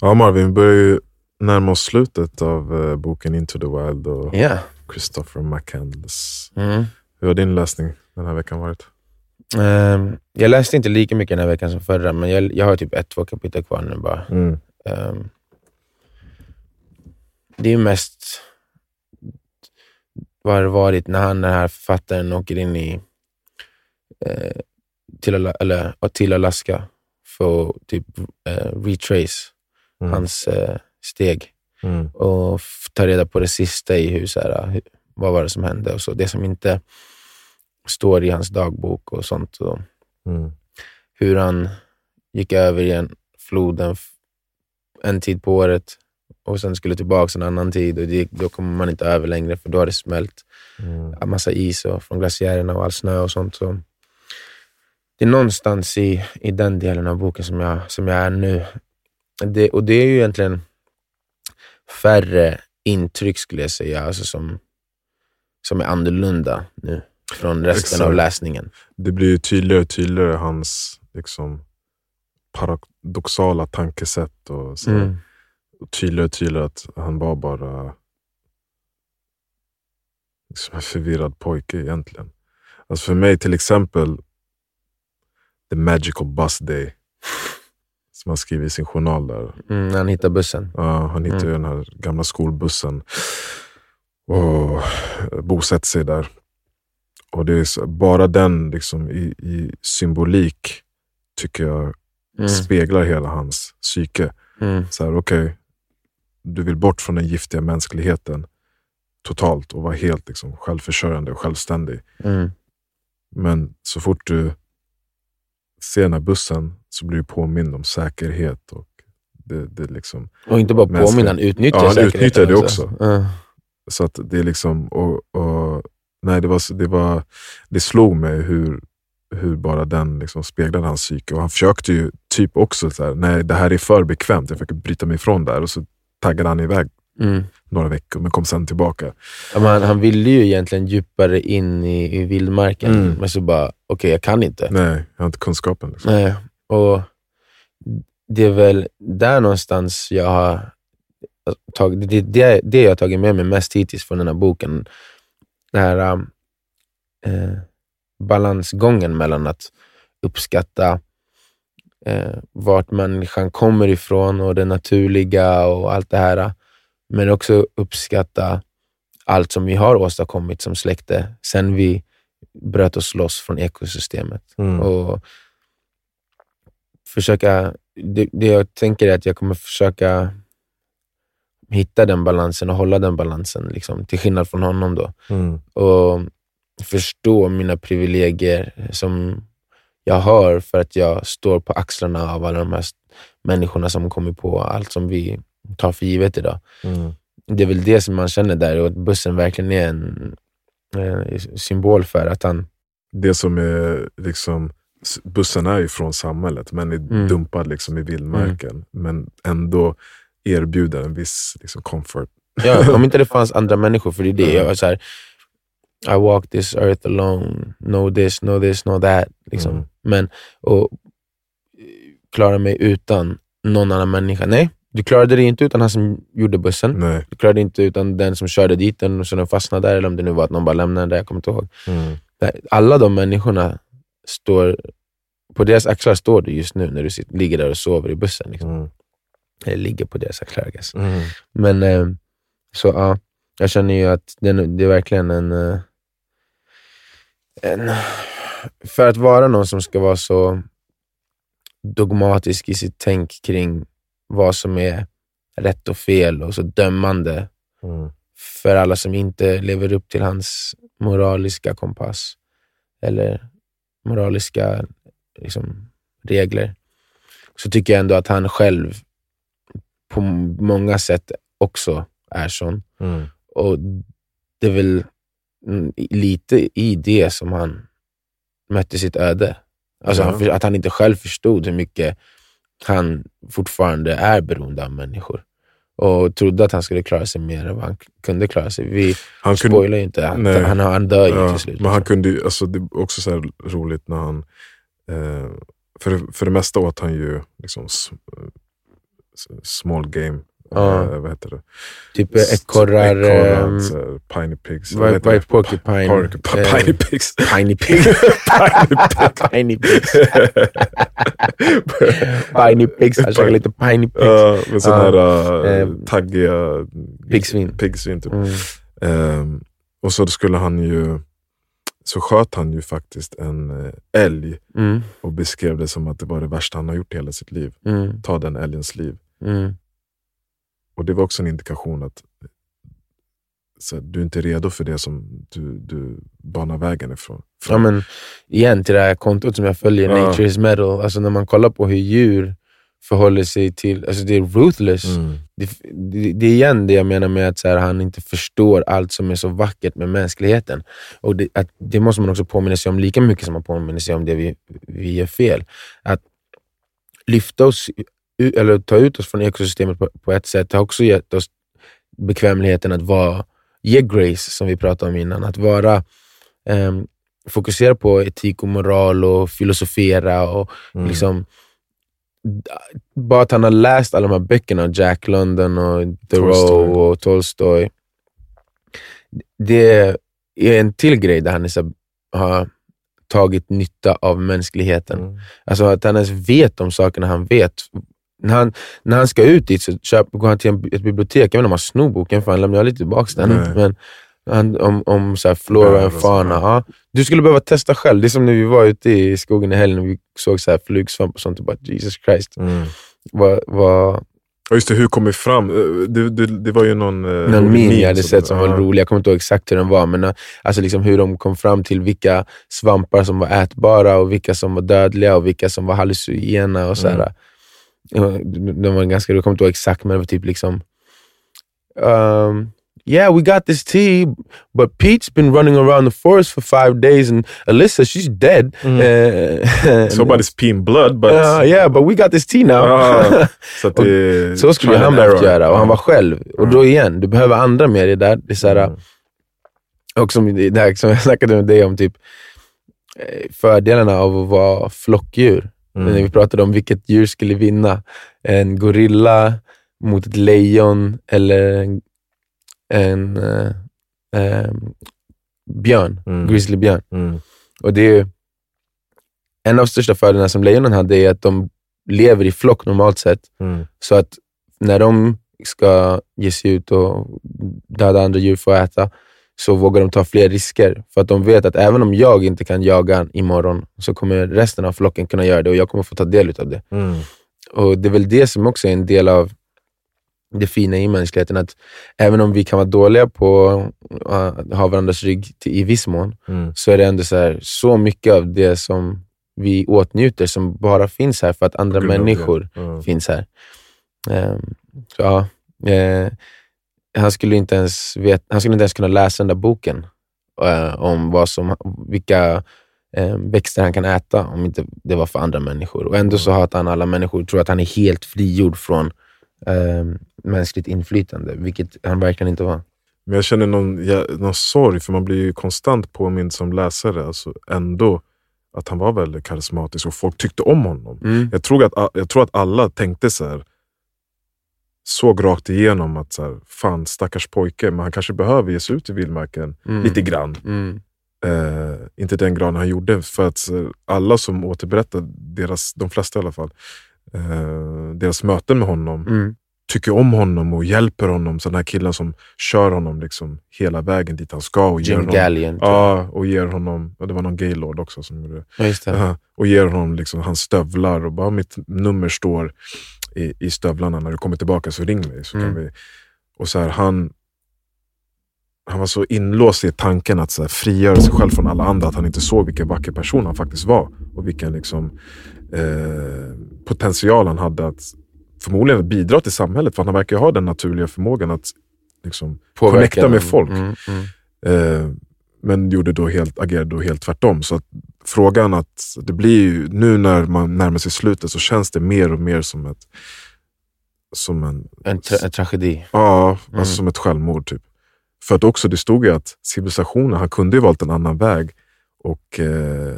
Ja Marvin, vi börjar ju närma oss slutet av uh, boken Into the Wild och Ja. Christopher McCandless. Mm. Hur har din läsning den här veckan varit? Ehm, jag läste inte lika mycket den här veckan som förra, men jag, jag har typ ett, två kapitel kvar nu bara. Mm. Ehm, det är mest vad det varit när han, den här författaren åker in i eh, till, eller, till Alaska för att typ, eh, retrace Mm. hans eh, steg Mm. och ta reda på det sista i hur, så här, hur, vad var det som hände och så. Det som inte står i hans dagbok och sånt. Och Mm. hur han gick över igen floden en tid på året och sen skulle tillbaka en annan tid och det, då kommer man inte över längre för då har det smält Mm. en massa is och, från glaciärerna och all snö och sånt. Så det är någonstans i, i den delen av boken som jag, som jag är nu. Det, och det är ju egentligen färre intryck skulle jag säga, alltså som, som är annorlunda nu från resten Exakt. av läsningen. Det blir ju tydligare och tydligare hans liksom, paradoxala tankesätt. Och så, Mm. och tydligare och tydligare att han var bara liksom en förvirrad pojke egentligen. Alltså för mig till exempel, the magical bus day. Som han skriver i sin journal där. Mm, han hittar bussen. Ja, han hittar ju den här gamla skolbussen och bosätter sig där. Och det är så, bara den liksom, i, i symbolik tycker jag Mm. speglar hela hans psyke. Mm. Så här, okej, du vill bort från den giftiga mänskligheten totalt och vara helt liksom, självförsörjande och självständig. Mm. Men så fort du här bussen så blir du påmind om säkerhet. Och det, det liksom, Och inte bara påminna, han utnyttjar Ja, säkerheten utnyttjar det också. Ja. Så att det är liksom, och, och, nej, det, var, det, var, det slog mig hur, hur bara den liksom speglade hans psyke. Och han försökte ju typ också, så här, nej det här är för bekvämt, jag försöker bryta mig ifrån det här. Och så taggade han iväg Mm. några veckor, men kom sen tillbaka. Ja, men han, han ville ju egentligen djupare in i, i vildmarken, Mm. men så bara, okej jag kan inte. Nej, jag har inte kunskapen. Liksom. Nej. Och det är väl där någonstans jag har tagit, det, det, det jag har tagit med mig mest hittills från den här boken. Den här eh, balansgången mellan att uppskatta eh, vart människan kommer ifrån och det naturliga och allt det här. Men också uppskatta allt som vi har åstadkommit som släkte sen vi bröt oss loss från ekosystemet. Mm. Och försöka, det, det jag tänker är att jag kommer försöka hitta den balansen och hålla den balansen, liksom, till skillnad från honom. då Mm. och förstå mina privilegier som jag har för att jag står på axlarna av alla de här människorna som kommer på allt som vi tar för givet idag. Mm. Det är väl det som man känner där och att bussen verkligen är en symbol för att han... Det som är liksom, bussen är ju från samhället, men är Mm. dumpad liksom i vildmarken. Men ändå erbjuder en viss liksom, comfort. Ja, om inte det fanns andra människor, för det är det. Mm. Jag var så här, I walk this earth alone, know this, know this, know that. Liksom. Mm. Men och klara mig utan någon annan människa. Nej, du klarade dig inte utan han som gjorde bussen. Nej. Du klarade dig inte utan den som körde dit den och så den fastnade där, eller om det nu var att någon bara lämnade den där, jag kommer inte ihåg. Mm. Alla de människorna står, på deras axlar står du just nu när du sitter, ligger där och sover i bussen. Liksom. Mm. Eller ligger på deras axlar. Mm. Men eh, så ja, jag känner ju att det, det är verkligen en, eh, en... För att vara någon som ska vara så dogmatisk i sitt tänk kring vad som är rätt och fel och så dömande Mm. för alla som inte lever upp till hans moraliska kompass eller moraliska liksom, regler, så tycker jag ändå att han själv på många sätt också är sån. Mm. Och det är väl mm, lite i det som han mötte sitt öde. Alltså Ja. han, att han inte själv förstod hur mycket han fortfarande är beroende av människor. Och trodde att han skulle klara sig mer än vad han kunde klara sig. Vi Han kunde, spoilar ju inte, han, han, han dör ju ja, till slut. men han liksom. kunde alltså, det är också så roligt när han, eh, för, för det mesta åt han ju liksom, s- small game. Eh, vad heter det? Typ eh, ekorrar... Ekorrar, ehm, så här, Piney pigs. vad- är porcupine? Porc- Eh, Piney pigs. Piney pig. Piney pigs. Piney pigs. Han käkar lite piney pigs. Ja, med sådana här Eh, uh, taggiga Piggsvin. piggsvin. Typ. Mm. Ehm, och så skulle han ju, så sköt han ju faktiskt en eh, älg Mm. och beskrev det som att det var det värsta han har gjort i hela sitt liv. Mm. Ta den älgens liv. Mm. Och det var också en indikation att så, här, du är inte redo för det som du, du banar vägen ifrån. Ja, men igen till det här kontot som jag följer, Ja. Nature is metal. Alltså när man kollar på hur djur förhåller sig till... Alltså det är ruthless. Mm. Det, det, det är igen det jag menar med att så här, han inte förstår allt som är så vackert med mänskligheten. Och det, att, det måste man också påminna sig om lika mycket som man påminner sig om det vi, vi gör fel. Att lyfta oss, eller ta ut oss från ekosystemet på, på ett sätt har också gett oss bekvämligheten att vara, ge grace, som vi pratade om innan. Att vara ehm, fokusera på etik och moral och filosofera och Mm. liksom bara att han har läst alla de här böckerna, Jack London och Thoreau och Tolstoy. Det är en till grej där han är så, har tagit nytta av mänskligheten. Mm. Alltså att han ens vet de sakerna han vet. När han, när han ska ut dit så köp, går han till en, ett bibliotek, jag vet inte om han snor boken, för han lämnar aldrig tillbaka den. Men han, om, om så här flora och fauna. Ja. Du skulle behöva testa själv. Det är som när vi var ute i skogen i helgen och vi såg så här flugsvamp och sånt. Och bara, Jesus Christ. Mm. Vad, vad, Och just det, hur kom vi fram? Eh, Det, det, det var ju någon... eh, någon meme jag hade sett som var ja. rolig. Jag kommer inte ihåg exakt hur den var, men eh, alltså liksom hur de kom fram till vilka svampar som var ätbara och vilka som var dödliga och vilka som var hallucinogena. Och så här. De var ganska, jag kommer inte ihåg exakt, men det var typ liksom... Um, yeah, we got this tea, but Pete's been running around the forest for five days and Alyssa, she's dead. Mm. Uh, Somebody's peeing blood, but... Uh, yeah, but we got this tea now. Ah, så det, Så skulle han behövt göra och han var själv. Och då igen, du behöver andra med dig där. Det är så här, Mm. och som det här som jag snackade med dig om, typ eh, fördelarna av att vara flockdjur. Mm. När vi pratade om vilket djur skulle vinna. En gorilla mot ett lejon eller en, en eh, eh, björn, Mm. grizzlybjörn. Mm. Och det är en av de största fördelarna som lejonen hade är att de lever i flock normalt sett. Mm. Så att när de ska ge sig ut och döda andra djur för att äta, så vågar de ta fler risker. För att de vet att även om jag inte kan jaga imorgon, så kommer resten av flocken kunna göra det och jag kommer få ta del av det. Mm. Och Det är väl det som också är en del av det fina i mänskligheten, att även om vi kan vara dåliga på att ha varandras rygg till, i viss mån, Mm. så är det ändå så, här, så mycket av det som vi åtnjuter som bara finns här för att andra människor Ja. finns här. Ehm, så ja, eh, han, skulle inte ens vet, han skulle inte ens kunna läsa den där boken eh, om vad som, vilka eh, växter han kan äta om inte det var för andra människor. Och ändå så hatar han alla människor tror att han är helt frigjord från eh, mänskligt inflytande, vilket han verkligen inte var. Men jag känner någon, ja, någon sorg, för man blir ju konstant påmind som läsare. Alltså ändå att han var väldigt karismatisk och folk tyckte om honom. Mm. Jag tror att, jag tror att alla tänkte så här, såg rakt igenom att så här, fan stackars pojke, men han kanske behöver ge sig ut i vildmarken Mm. lite grann. Mm. Eh, inte den graden han gjorde, för att alla som återberättar, deras, de flesta i alla fall, eh, deras möten med honom, Mm. tycker om honom och hjälper honom. Så den här killen som kör honom liksom hela vägen dit han ska. Och Jim Gallion. typ. Ja, och ger honom, och det var någon gaylord också som gjorde det. Ja, det. Ja, och ger honom liksom hans stövlar och bara mitt nummer står i, i stövlarna. När du kommer tillbaka så ring mig. Så kan Mm. vi, och så här, han, han var så inlåst i tanken att så här, frigöra sig själv från alla andra. Att han inte såg vilken vacker person han faktiskt var. Och vilken liksom, eh, potential han hade att förmodligen bidra till samhället. För han verkar ha den naturliga förmågan att liksom, connecta med folk. Mm, mm. Eh, men gjorde då helt, agerade då helt tvärtom. Så att frågan att det blir ju, nu när man närmar sig slutet så känns det mer och mer som ett som en, En, tra- en tragedi. ja, alltså Mm. som ett självmord. Typ. För att också, det stod ju att civilisationen, han kunde ju valt en annan väg och eh,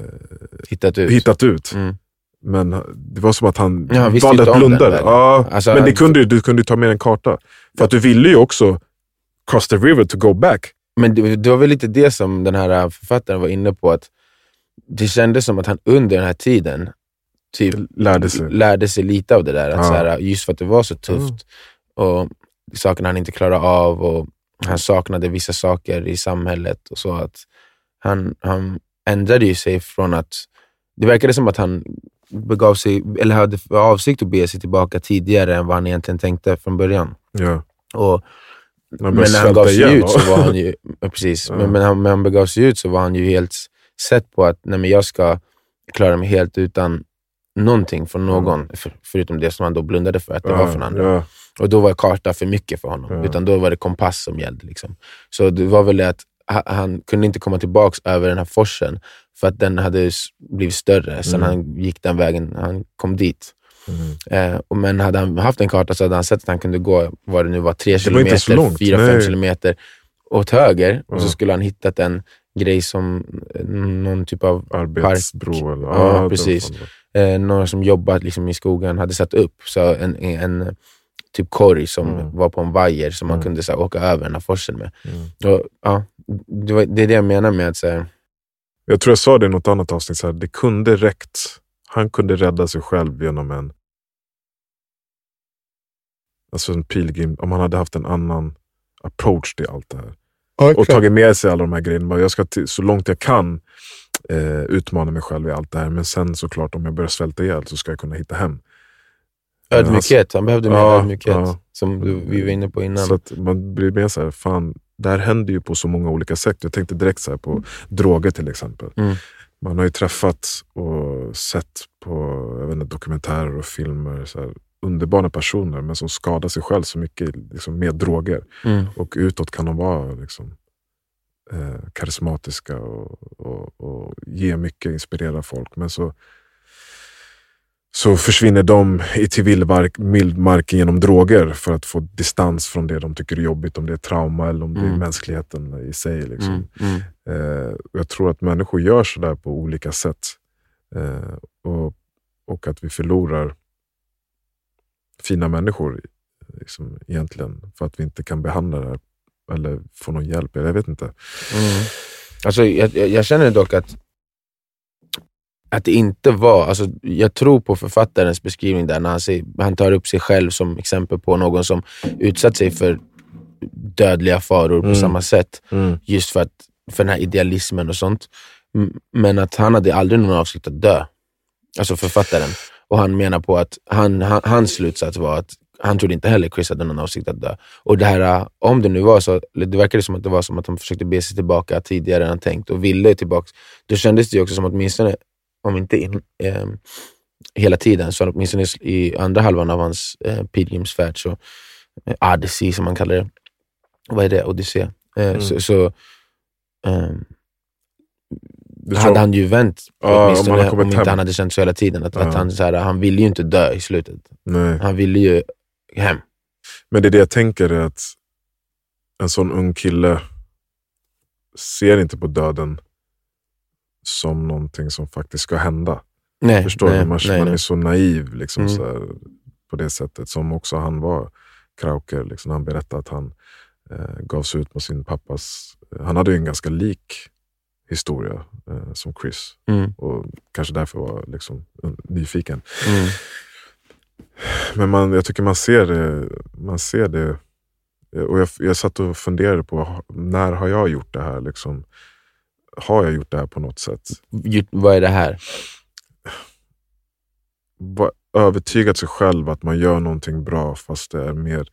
Hittat ut. hittat ut. Mm. Men det var som att han Ja, valde att blunda. Ja, Alltså, men det kunde, du kunde ju ta med en karta. För att du ville ju också cross the river to go back. Men det, det var väl lite det som den här författaren var inne på, att det kändes som att han under den här tiden typ Lärde sig. lärde sig lite av det där. Att Ja. så här, just för att det var så tufft och saker han inte klarade av och han saknade vissa saker i samhället och så. att Han, han ändrade ju sig från att... Det verkade som att han begav sig, eller hade för avsikt att bege sig tillbaka tidigare än vad han egentligen tänkte från början. Ja. Och men när han gav sig ut så va? var han ju... Ja, precis. Ja. Men, men, han, men han begav sig ut så var han ju helt sett på att nej, men jag ska klara mig helt utan någonting från någon, för, förutom det som han då blundade för att det var från andra. Ja, Och då var karta för mycket för honom, Ja. utan då var det kompass som gällde. Liksom. Så det var väl det att ha- han kunde inte komma tillbaks över den här forsen, för att den hade blivit större sen Mm. han gick den vägen han kom dit. Mm. Eh, men hade han haft en karta så hade han sett att han kunde gå, vad det nu var, tre kilometer, långt, fyra, fem nej. kilometer åt höger och så skulle han hittat en grej som eh, någon typ av Arbetsbro eller... Ja, var precis. eh, några som jobbat liksom i skogen hade satt upp. Så en, en, en typ korg som Mm. var på en vajer som man Mm. kunde så här, åka över den här forsen med. Mm. Och, ja, det, var, det är det jag menar med att så här, Jag tror jag sa det i något annat avsnitt, så här, det kunde räckt. Han kunde rädda sig själv genom en alltså en pilgrim, om han hade haft en annan approach till allt det här. Och tagit med sig alla de här grejerna. Jag ska till, så långt jag kan eh, utmana mig själv i allt det här. Men sen såklart, om jag börjar svälta ihjäl så ska jag kunna hitta hem. ödmjukhet. Han behövde mer Ja, ödmjukhet, ja. som du, vi var inne på innan. Så man blir mer så här, fan, det här händer ju på så många olika sätt. Jag tänkte direkt så här på droger till exempel. Mm. Man har ju träffat och sett på jag vet inte, dokumentärer och filmer så här, underbara personer men som skadar sig själv så mycket liksom, med droger. Mm. Och utåt kan de vara liksom, eh, karismatiska och, och, och ge mycket, inspirera folk. Men så, så försvinner de i till vildmark, vildmarken genom droger för att få distans från det de tycker är jobbigt. Om det är trauma eller om det är Mm. mänskligheten i sig. Liksom. Mm. Mm. Eh, jag tror att människor gör sådär på olika sätt. Eh, och, och att vi förlorar fina människor liksom, egentligen för att vi inte kan behandla det här eller få någon hjälp. Jag vet inte. Mm. Alltså, jag jag känner dock att, att det inte var... Alltså, jag tror på författarens beskrivning där när han, säger, han tar upp sig själv som exempel på någon som utsatt sig för dödliga faror på Mm. samma sätt. Mm. Just för, att, för den här idealismen och sånt. Men att han hade aldrig någon avsikt att dö. Alltså författaren. Och han menar på att han, han, hans slutsats var att han trodde inte heller Chris hade någon avsikt att dö. Och det här, om det nu var så, det verkade som att det var som att han försökte be sig tillbaka tidigare än han tänkt och ville tillbaka. Då kändes det ju också som att åtminstone, om inte in, eh, hela tiden, så åtminstone i andra halvan av hans eh, pilgrimsfärd, så, eh, Odyssey som man kallar det. Vad är det? Odyssé. Eh, Mm. Så, så ehm, hade han ju vänt, om han åtminstone om, kommit inte hem. han hade känt så hela tiden. Att, Ja. att han, så här, han ville ju inte dö i slutet. Nej. Han ville ju hem. Men det är det jag tänker är att en sån ung kille ser inte på döden som någonting som faktiskt ska hända. Nej, Förstår nej, du? Man, nej, man är så naiv liksom, Mm. så här, på det sättet. Som också han var, Krauker. Liksom, han berättade att han eh, gav sig ut med sin pappas... Han hade ju en ganska lik historia eh, som Chris. Mm, Och kanske därför var liksom, nyfiken. mm, Men man, jag tycker man ser det. Man ser det och jag, jag satt och funderade på, när har jag gjort det här? Liksom, har jag gjort det här på något sätt? Ju- Vad är det här? Övertygat sig själv att man gör någonting bra fast det är mer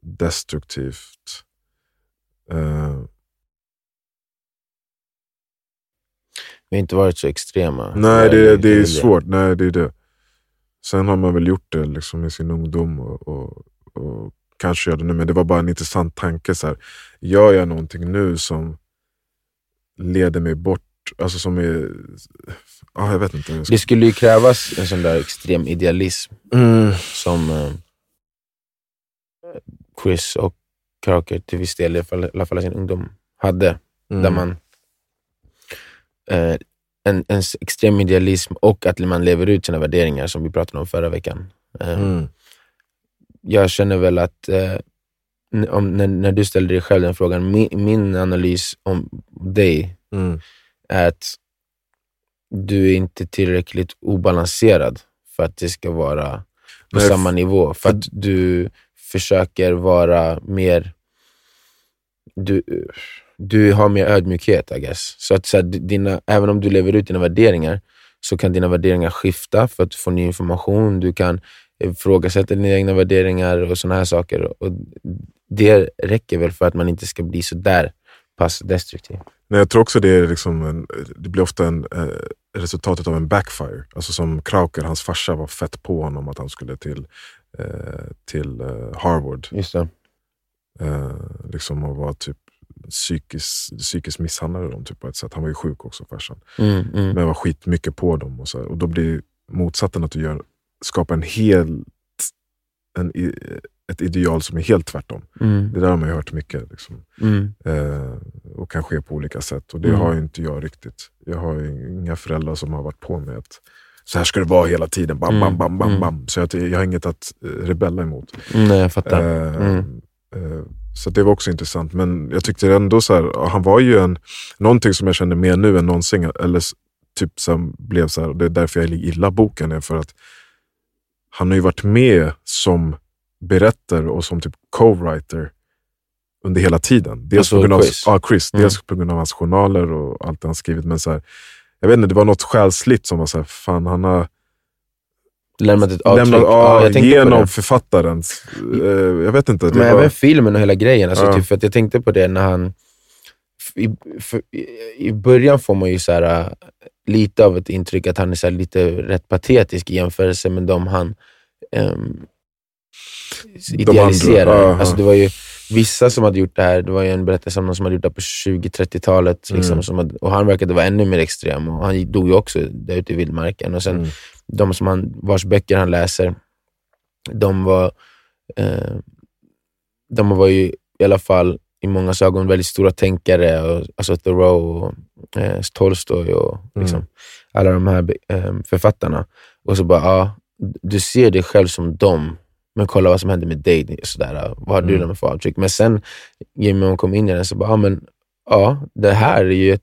destruktivt. Eh, Vi har inte varit så extrema. nej, det, det är väl svårt. Nej, det är det. Sen har man väl gjort det liksom i sin ungdom och, och, och kanske gör det nu. Men det var bara en intressant tanke. Så här, gör jag någonting nu som leder mig bort? Alltså som är... Ja, jag vet inte. jag ska- Det skulle ju krävas en sån där extrem idealism Mm, som eh, Chris och Kraker till viss del, i alla fall, i alla fall sin ungdom, hade. mm, Där man eh, en, en extrem idealism och att man lever ut sina värderingar, som vi pratade om förra veckan. Eh, Mm. Jag känner väl att, eh, om, när, när du ställer dig själv den frågan, min, min analys om dig Mm. är att du är inte tillräckligt obalanserad för att det ska vara på Nej, samma nivå. För att du försöker vara mer... Du, du har mer ödmjukhet, I guess. Så att, så att dina, även om du lever ut dina värderingar, så kan dina värderingar skifta för att du får ny information. Du kan ifrågasätta dina egna värderingar och såna här saker. Och det räcker väl för att man inte ska bli så där pass destruktiv. Nej, jag tror också det, är liksom en, det blir ofta en, eh, resultatet av en backfire. Alltså som Krauker, hans farsa var fett på honom att han skulle till, eh, till eh, Harvard. Just det. Eh, liksom och var typ psykiskt, psykiskt misshandlade dem typ, på ett sätt. Han var ju sjuk också farsan. Mm, mm. Men var skitmycket på dem. Och, så, här. och då blir motsatsen att du gör, skapar en helt, en, ett ideal som är helt tvärtom. Mm, Det där har man ju hört mycket. Liksom. mm, Eh, och kan ske på olika sätt. Och det Mm. har ju inte jag riktigt. Jag har ju inga föräldrar som har varit på mig att så här ska det vara hela tiden. Bam, bam, Mm, bam, bam, mm. bam. Så jag, jag har inget att eh, rebella emot. mm, nej, jag fattar. Eh, eh, så det var också intressant. Men jag tyckte ändå så här, han var ju en, någonting som jag kände mer nu än någonsin, eller typ som blev så här, det är därför jag gillar boken, är för att han har ju varit med som berättare och som typ co-writer under hela tiden. Dels Alltså på grund av, Chris? Ja, Chris. Mm. Dels på grund av hans journaler och allt han skrivit. Men så här, jag vet inte, det var något själsligt som var så här, fan han har Lämnat ett avtryck. lämnat Ja, ja, genom författarens... Eh, jag vet inte. Det Men var, även filmen och hela grejen. Alltså, Ja. typ, för att jag tänkte på det när han... I, för, i, början får man ju så här, äh, lite av ett intryck att han är så lite rätt patetisk i jämförelse med de han um, idealiserar. andra, ja, alltså, det var ju vissa som hade gjort det här. Det var ju en berättelse om någon som hade gjort det på 20-30-talet. Liksom, Mm. som hade, och han verkade vara ännu mer extrem. Och han dog ju också där ute i vildmarken. Och sen Mm. de som han, vars böcker han läser, de var, eh, de var ju i alla fall i många ögon väldigt stora tänkare. Och, alltså Thoreau och eh, Tolstoj och liksom, Mm. alla de här eh, författarna. Och så bara, ja, du ser dig själv som dem, men kolla vad som händer med dig. Sådär, vad har du Mm. lämnat för avtryck? Men sen, Jimmy hon kom in i den, så bara, ja, men, ja, det här är ju ett,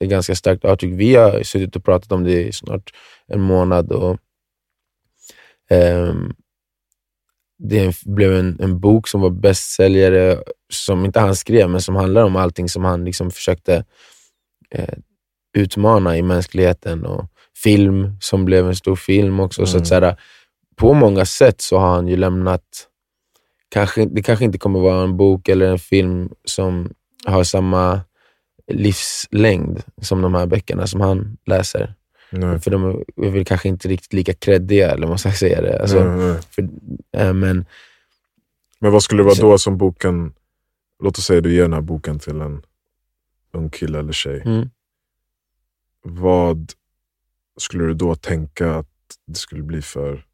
ett ganska starkt avtryck. Vi har suttit och pratat om det i snart en månad. och ehm, Det blev en, en bok som var bästsäljare, som inte han skrev, men som handlar om allting som han liksom försökte eh, utmana i mänskligheten. Och film som blev en stor film också. Så Mm. att, så här, på många sätt så har han ju lämnat... Kanske, det kanske inte kommer vara en bok eller en film som har samma livslängd som de här böckerna som han läser. Nej. För de är väl kanske inte riktigt lika kreddiga, eller måste jag säga det. Alltså, nej, nej. för, eh, men Men vad skulle det vara Så- då som boken... Låt oss säga du ger den här boken till en ung kille eller tjej. mm, Vad skulle du då tänka att det skulle bli för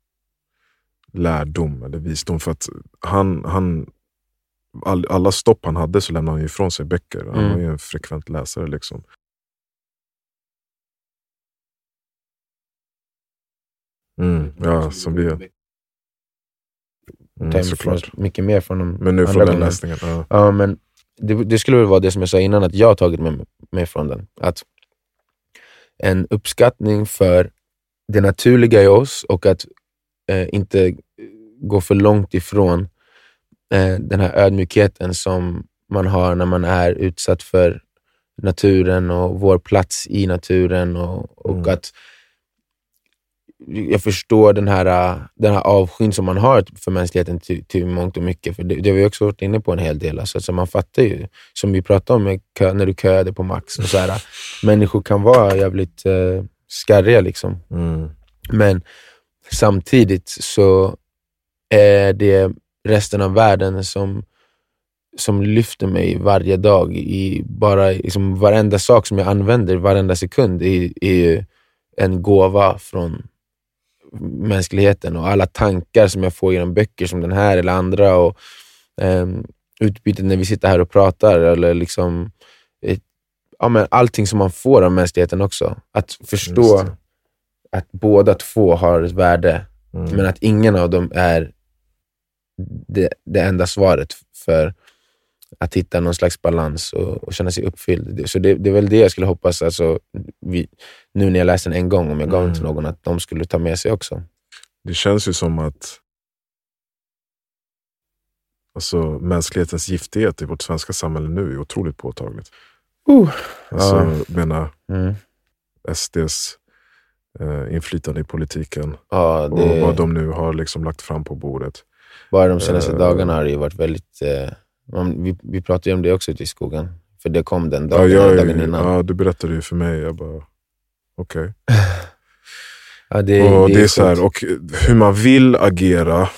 lärdom eller visdom? För att han, han, all, alla stopp han hade så lämnade han ifrån sig böcker. Han Mm. var ju en frekvent läsare. liksom. Mm, ja, som vi ta Mm, såklart. mycket mer från de Men nu från den läsningen. Ja. Ja, men det, det skulle väl vara det som jag sa innan, att jag har tagit med mig från den. Att en uppskattning för det naturliga i oss och att eh, inte gå för långt ifrån eh, den här ödmjukheten som man har när man är utsatt för naturen och vår plats i naturen. Och, och Mm. att jag förstår den här, den här avskyn som man har för mänskligheten till, till mångt och mycket. För det, det har vi också varit inne på en hel del. Alltså, så man fattar ju, som vi pratade om kö, när du köade på Max, och så här, människor kan vara jävligt eh, skarriga. Liksom. Mm. Men samtidigt så är det resten av världen som, som lyfter mig varje dag. I bara liksom varenda sak som jag använder, varenda sekund, är, är en gåva från mänskligheten och alla tankar som jag får genom böcker som den här eller andra och um, utbytet när vi sitter här och pratar eller liksom ett, ja, men allting som man får av mänskligheten också. Att förstå att båda två har ett värde, Mm. men att ingen av dem är det, det enda svaret för att hitta någon slags balans och, och känna sig uppfylld. Så det, det är väl det jag skulle hoppas, alltså, vi, nu när jag läste den en gång, om jag gav den till Mm. någon, att de skulle ta med sig också. Det känns ju som att alltså, mänsklighetens giftighet i vårt svenska samhälle nu är otroligt påtagligt. Uh. Alltså, Ja. jag menar Mm. SDs eh, inflytande i politiken Ja, och det, vad de nu har liksom lagt fram på bordet. Bara de senaste Eh. dagarna har det ju varit väldigt... Eh, man, vi, vi pratade ju om det också ute i skogen, för det kom den Ja, dagen, jag, dagen innan. ja, du berättade ju för mig. Jag bara, okej. Ja, det, och det är sjukt. så här, och hur man vill agera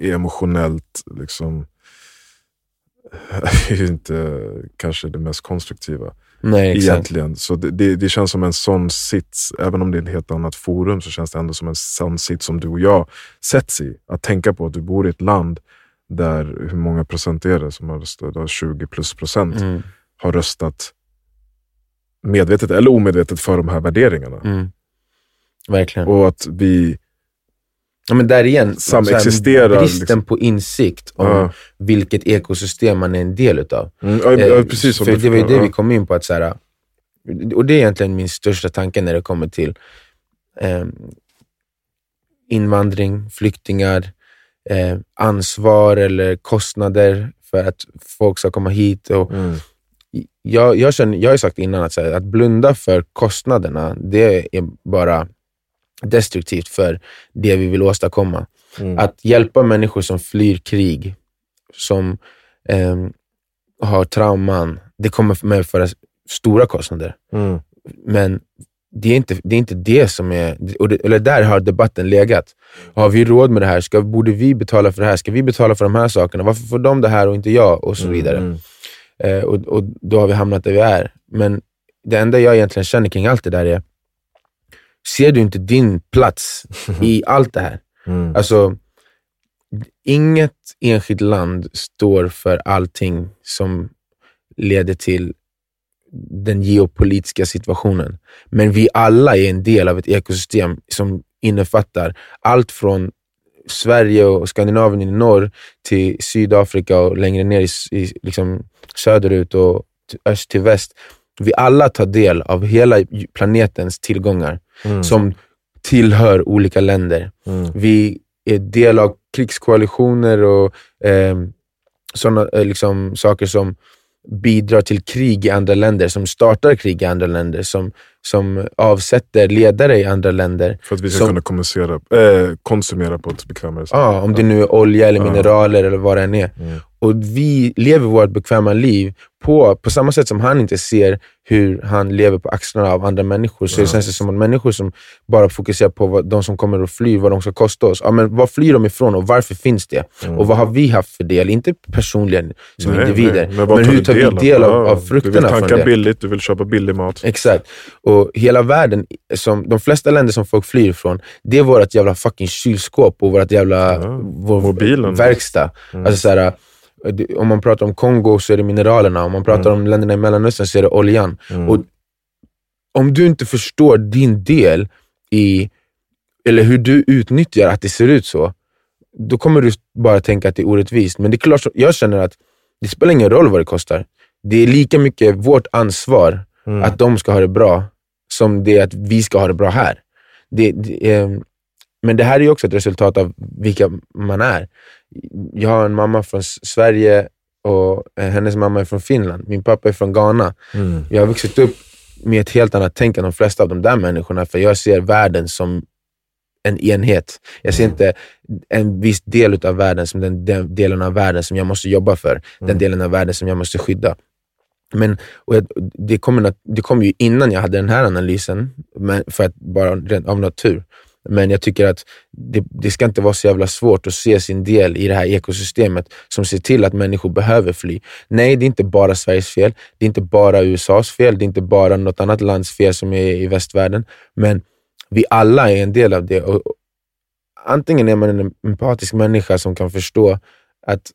eh, emotionellt liksom är ju inte kanske det mest konstruktiva Nej, egentligen. Så det, det, det känns som en sån sits, även om det är ett helt annat forum, så känns det ändå som en sån sits som du och jag sätts i. Att tänka på att du bor i ett land där, hur många procent är det som har röstat? Det har 20 plus procent Mm, har röstat medvetet eller omedvetet för de här värderingarna. mm. Verkligen. Och att vi... Ja, men där igen, Samexisterar, så här, bristen liksom. på insikt om Ja. vilket ekosystem man är en del utav. Mm, ja, ja, precis för det var ju det vi kom in på. att så här, Och det är egentligen min största tanke när det kommer till eh, invandring, flyktingar, eh, ansvar eller kostnader för att folk ska komma hit. Och Mm, jag, jag, känner, jag har ju sagt innan att, här, att blunda för kostnaderna, det är bara destruktivt för det vi vill åstadkomma. mm, Att hjälpa människor som flyr krig, som ehm, har trauman, det kommer medföra stora kostnader. mm, Men det är inte det, är inte det som är... Och det, eller där har debatten legat. Har vi råd med det här? Ska, borde vi betala för det här? Ska vi betala för de här sakerna? Varför får de det här och inte jag? Och så vidare. mm, Eh, och, och Då har vi hamnat där vi är. Men det enda jag egentligen känner kring allt det där är, ser du inte din plats i allt det här? mm, Alltså, inget enskilt land står för allting som leder till den geopolitiska situationen. Men vi alla är en del av ett ekosystem som innefattar allt från Sverige och Skandinavien i norr till Sydafrika och längre ner i, i liksom söderut och öst till väst. Vi alla tar del av hela planetens tillgångar mm, som tillhör olika länder. mm, Vi är del av krigskoalitioner och eh, sådana eh, liksom, saker som bidrar till krig i andra länder, som startar krig i andra länder, som, som avsätter ledare i andra länder. För att vi ska Som- kunna kommunicera, äh, konsumera på ett bekvämare sätt. Ja, om det nu är olja eller Ja. mineraler eller vad det än är. Mm. Och vi lever vårt bekväma liv på, på samma sätt som han inte ser hur han lever på axlarna av andra människor. Så Ja. det känns det som att människor som bara fokuserar på vad, de som kommer och flyr, vad de ska kosta oss. Ja, men vad flyr de ifrån och varför finns det? Mm. Och vad har vi haft för del? Inte personligen som Nej, individer, nej. men tar hur du tar vi del av, Ja, av Du frukterna vill från tanka det? billigt, du vill köpa billig mat. Exakt. Och hela världen, som, de flesta länder som folk flyr ifrån, det är vårt jävla fucking kylskåp och vårt jävla Ja, vår mobilen. verkstad. Mm. Alltså, så här, om man pratar om Kongo så är det mineralerna, om man pratar om länderna i Mellanöstern så är det oljan. Mm. Och om du inte förstår din del i, eller hur du utnyttjar att det ser ut så, då kommer du bara tänka att det är orättvist. Men det är klart, jag känner att det spelar ingen roll vad det kostar. Det är lika mycket vårt ansvar Mm. att de ska ha det bra, som det är att vi ska ha det bra här. Det, det, eh, men det här är ju också ett resultat av vilka man är. Jag har en mamma från Sverige och eh, hennes mamma är från Finland. Min pappa är från Ghana. Mm. Jag har vuxit upp med ett helt annat tänk än de flesta av de där människorna, för jag ser världen som en enhet. Jag ser Mm. inte en viss del av världen som den, den delen av världen som jag måste jobba för, den Mm. delen av världen som jag måste skydda. Men, och jag, det, kom, det kom ju innan jag hade den här analysen, men för att bara rent av natur. Men jag tycker att det, det ska inte vara så jävla svårt att se sin del i det här ekosystemet som ser till att människor behöver fly. Nej, det är inte bara Sveriges fel. Det är inte bara USAs fel. Det är inte bara något annat lands fel som är i västvärlden. Men vi alla är en del av det. Och, antingen är man en empatisk människa som kan förstå att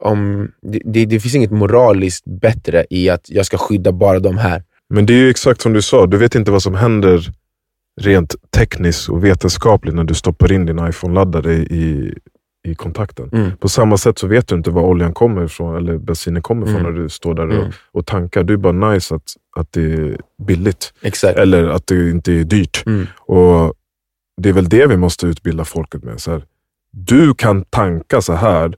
om det, det, det finns inget moraliskt bättre i att jag ska skydda bara de här. Men det är ju exakt som du sa, du vet inte vad som händer rent tekniskt och vetenskapligt när du stoppar in din iPhone-laddare i, i kontakten. Mm. På samma sätt så vet du inte var oljan kommer ifrån, eller bensinen kommer ifrån Mm. när du står där Mm. och, och tankar. Det är bara nice att, att det är billigt, Exakt. eller att det inte är dyrt. Mm. Och Det är väl det vi måste utbilda folket med. Så här, du kan tanka så här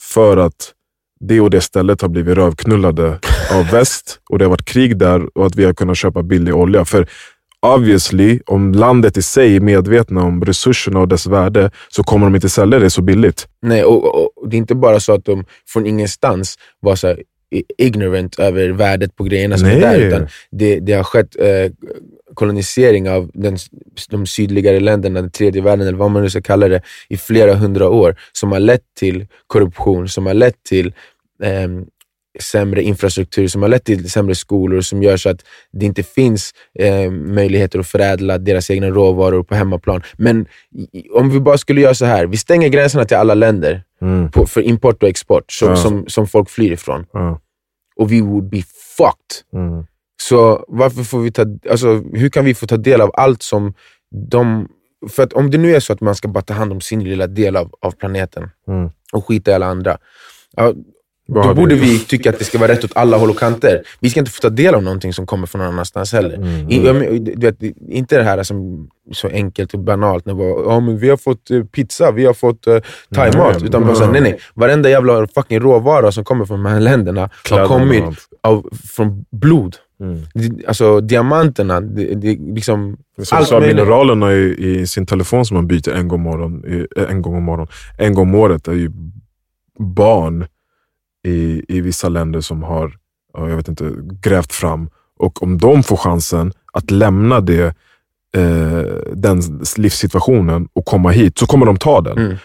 för att det och det stället har blivit rövknullade av väst och det har varit krig där och att vi har kunnat köpa billig olja. För obviously, om landet i sig är medvetna om resurserna och dess värde så kommer de inte sälja det så billigt. Nej, och, och, det är inte bara så att de från ingenstans var så ignorant över värdet på grejerna som är där, utan det, det har skett eh, kolonisering av den, de sydligare länderna, den tredje världen eller vad man nu ska kalla det, i flera hundra år som har lett till korruption, som har lett till ehm, sämre infrastruktur, som har lett till sämre skolor, som gör så att det inte finns eh, möjligheter att förädla deras egna råvaror på hemmaplan. Men om vi bara skulle göra så här, vi stänger gränserna till alla länder Mm. på, för import och export som, Ja. som, som folk flyr ifrån. Ja. Och vi would be fucked. Mm. Så varför får vi ta, alltså, hur kan vi få ta del av allt som de... För att om det nu är så att man ska bara ta hand om sin lilla del av, av planeten Mm. och skita i alla andra, ja, Vad då borde vi tycka att det ska vara rätt åt alla håll och kanter. Vi ska inte få ta del av någonting som kommer från någon annanstans heller. Mm. I, du vet, inte det här som så enkelt och banalt, när det var, ja, men vi har fått eh, pizza, vi har fått uh, thaimat. Nej, Utan bara så här, nej, nej. Varenda jävla fucking råvara som kommer från de här länderna har kommit av, från blod. Mm. Det- Alltså diamanterna, det, det, liksom, Som Allt möjligt. mineralerna i, i sin telefon som man byter en gång, morgon, en gång om morgon, en gång om året är ju barn i, i vissa länder som har ja, jag vet inte, grävt fram. Och om de får chansen att lämna det, eh, den livssituationen och komma hit, så kommer de ta den. Mm.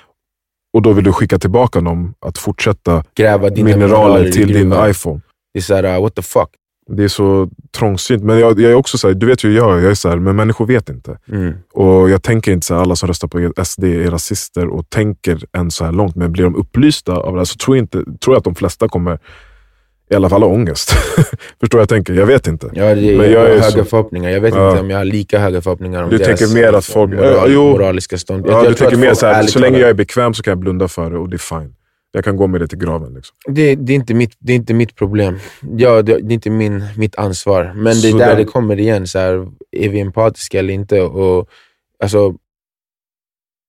Och då vill du skicka tillbaka dem att fortsätta gräva mineraler i till din iPhone. Det är såhär, uh, what the fuck. Det är så trångsynt. Men jag, jag är också så här, du vet ju jag jag är så här, men människor vet inte. Mm. Och Jag tänker inte så här, alla som röstar på SD är rasister och tänker än så här långt. Men blir de upplysta av det här så tror jag, inte, tror jag att de flesta kommer i alla fall ha ångest. Förstår jag tänker? Jag vet inte. Ja, det, Men jag, har är höga så- förhoppningar. Jag vet Ja. inte om jag har lika höga förhoppningar om Du deras tänker mer att folk- moral, jo. moraliska stånd. Ja, du tänker att mer så här, så länge jag är bekväm så kan jag blunda för det och det är fine. Jag kan gå med det till graven. Liksom. Det, det, är inte mitt, det är inte mitt problem. Ja, det, det är inte min, mitt ansvar. Men det är där den- det kommer igen. Så här, är vi empatiska eller inte? Och, alltså,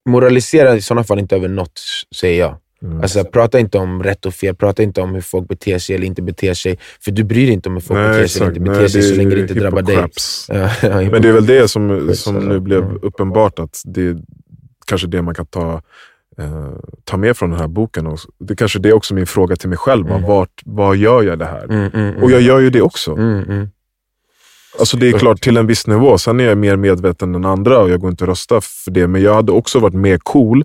moralisera i sådana fall inte över något, säger jag. Mm. Alltså, prata inte om rätt och fel, prata inte om hur folk beter sig eller inte beter sig. För du bryr dig inte om hur folk Nej, beter sig eller inte beter Nej, sig så länge det inte drabbar dig. Men det är väl det som, som nu blev Mm. uppenbart, att det är kanske det man kan ta, eh, ta med från den här boken. Och det kanske det är också min fråga till mig själv. Mm. Vart, vad gör jag det här? Mm, mm, mm. Och jag gör ju det också. Mm, mm. Alltså det är klart till en viss nivå. Sen är jag mer medveten än andra och jag går inte att rösta för det. Men jag hade också varit mer cool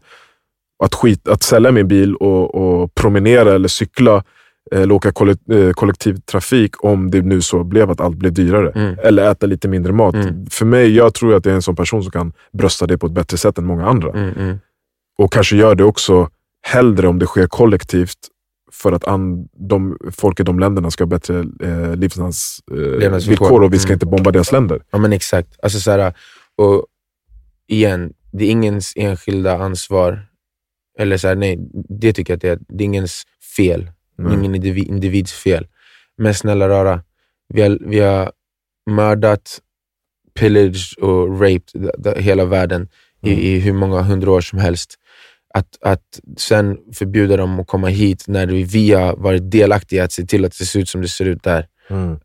att, skit, att sälja min bil och, och promenera eller cykla eh, eller åka eh, kollektivtrafik om det nu så blev att allt blev dyrare. Mm. Eller äta lite mindre mat. Mm. För mig, jag tror att jag är en sån person som kan brösta det på ett bättre sätt än många andra. Mm. Och kanske gör det också hellre om det sker kollektivt för att an, de, folk i de länderna ska ha bättre eh, livsvillkor eh, och vi ska Mm. inte bomba deras länder. Ja men exakt. Alltså, så här, och igen, det är ingens enskilda ansvar. Eller så här, nej, det tycker jag att det är. Det är ingens fel. Nej. Ingen individ, individs fel. Men snälla rara, vi har, vi har mördat, pillaged och raped hela världen Mm. i, i hur många hundra år som helst. Att, att sen förbjuda dem att komma hit när vi har varit delaktiga i att se till att det ser ut som det ser ut där. Mm.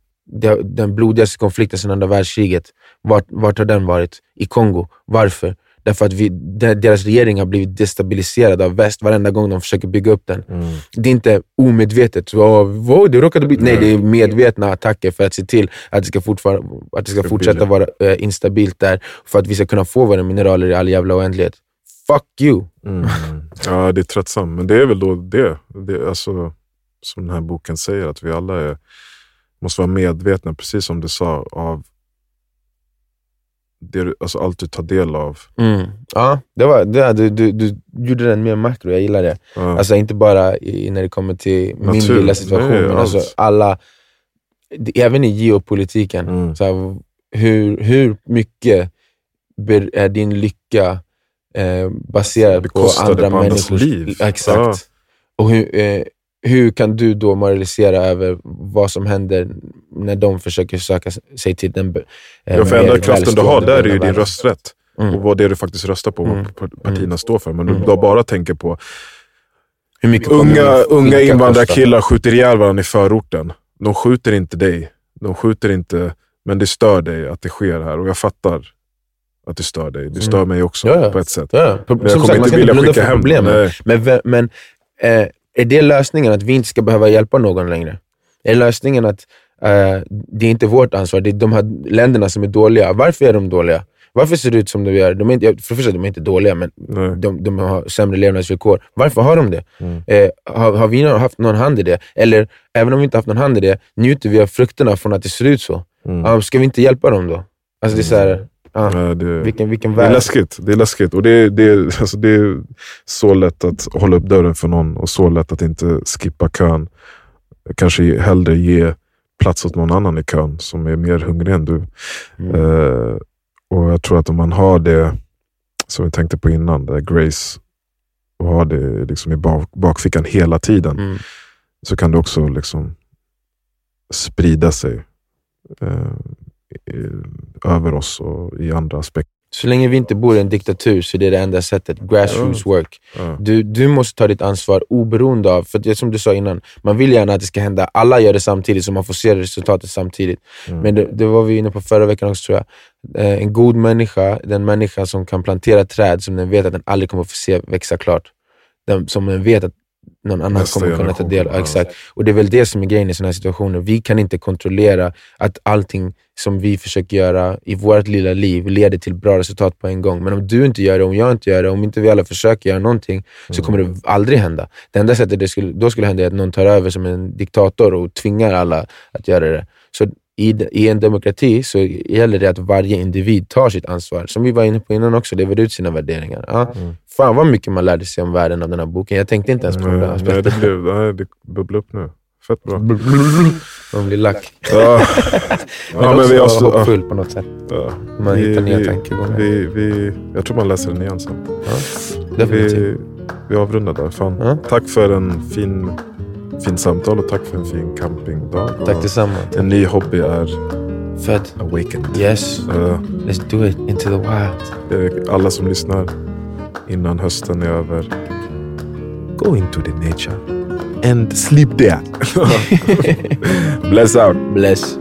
Den blodigaste konflikten sedan andra världskriget, vart, vart har den varit? I Kongo. Varför? Därför att vi, de- deras regering har blivit destabiliserad av väst varenda gång de försöker bygga upp den. Mm. Det är inte omedvetet. Så, "Åh, vad, det råkade bli... Nej, det är medvetna attacker för att se till att det ska, att det ska fortsätta vara eh, instabilt där, för att vi ska kunna få våra mineraler i all jävla oändlighet. Fuck you! Mm. Ja, det är tröttsamt. Men det är väl då det. det är alltså, som den här boken säger, att vi alla är, måste vara medvetna, precis som du sa, av det, du- alltså allt du tar del av. Mm. Ja, det var, det, du, du, du gjorde den mer makro, jag gillar det. Ja. Alltså inte bara i, när det kommer till min Natur. lilla situation, Nej, men allt. alltså alla, även i geopolitiken. Mm. Så här, hur, hur mycket är din lycka eh, baserad på andra på människors liv. Exakt. Ja. Och hur, eh, hur kan du då moralisera över vad som händer när de försöker söka sig till den eh, Ja, för enda kraften du har där är ju din rösträtt. Mm. Och vad det är du faktiskt röstar på, Mm. vad partierna Mm. står för. Men du Mm. då bara tänker på Hur mycket unga, unga invandrarkillar skjuter ihjäl varandra i förorten. De skjuter inte dig. De skjuter inte, men det stör dig att det sker här. Och jag fattar att det stör dig. Det stör Mm. mig också Ja, ja. på ett sätt. Ja, jag kommer sagt, inte inte vilja blunda skicka hem problemen. Men, men eh, är det lösningen att vi inte ska behöva hjälpa någon längre? Är lösningen att eh, det är inte vårt ansvar, det är de här länderna som är dåliga. Varför är de dåliga? Varför ser det ut som de gör? De är inte, för det första, de är inte dåliga, men de, de har sämre levnadsvillkor. Varför har de det? Mm. Eh, har, har vi haft någon hand i det? Eller, även om vi inte haft någon hand i det, njuter vi av frukterna från att det ser ut så? Mm. Ja, ska vi inte hjälpa dem då? Alltså det är så här, ja, Nej, det, vilken, vilken det är värld. läskigt. Det är läskigt. Och det, är- det, alltså det är så lätt att hålla upp dörren för någon och så lätt att inte skippa kön. Kanske hellre ge plats åt någon annan i kön som är mer hungrig än du. Mm. Eh, och jag tror att om man har det, som vi tänkte på innan, det där grace, och har det liksom i bak, bakfickan hela tiden, Mm. så kan det också liksom sprida sig eh, i, över oss och i andra aspekter. Så länge vi inte bor i en diktatur så är det det enda sättet. Grassroots work. Du, du måste ta ditt ansvar oberoende av, för det som du sa innan, man vill gärna att det ska hända, alla gör det samtidigt så man får se resultatet samtidigt. Mm. Men det, det var vi inne på förra veckan också tror jag. Eh, en god människa, den människa som kan plantera träd som den vet att den aldrig kommer få se växa klart. Den, som den vet att någon annan Nästa kommer kunna ta del av. ja. Exakt. Och det är väl det som är grejen i sådana här situationer. Vi kan inte kontrollera att allting som vi försöker göra i vårt lilla liv leder till bra resultat på en gång. Men om du inte gör det, om jag inte gör det, om inte vi alla försöker göra någonting, så kommer det aldrig hända. Det enda sättet det skulle, då skulle hända är att någon tar över som en diktator och tvingar alla att göra det. Så i, i en demokrati så gäller det att varje individ tar sitt ansvar. Som vi var inne på innan också, lever ut sina värderingar. Ja. Mm. Fan vad mycket man lärde sig om världen av den här boken. Jag tänkte inte ens på den Nej, det, aspekten. blev, nej, det bubblar upp nu. Fett bra. Man blir lack. Ja, Men ja, men vi har stå, hoppfull på något sätt. ja. Man Vi- hittar nya vi- tankegångar. Vi, vi, jag tror man läser den igen sen. Ja, definitivt. Vi, vi avrundar där. Fan. Ja. Tack för en fin, fin samtal och tack för en fin campingdag. Tack detsamma. En ny hobby är Född. awakened. Yes. Eh, Let's do it into the wild. alla som lyssnar innan hösten är över. Go into the nature and sleep there. Bless out. Bless.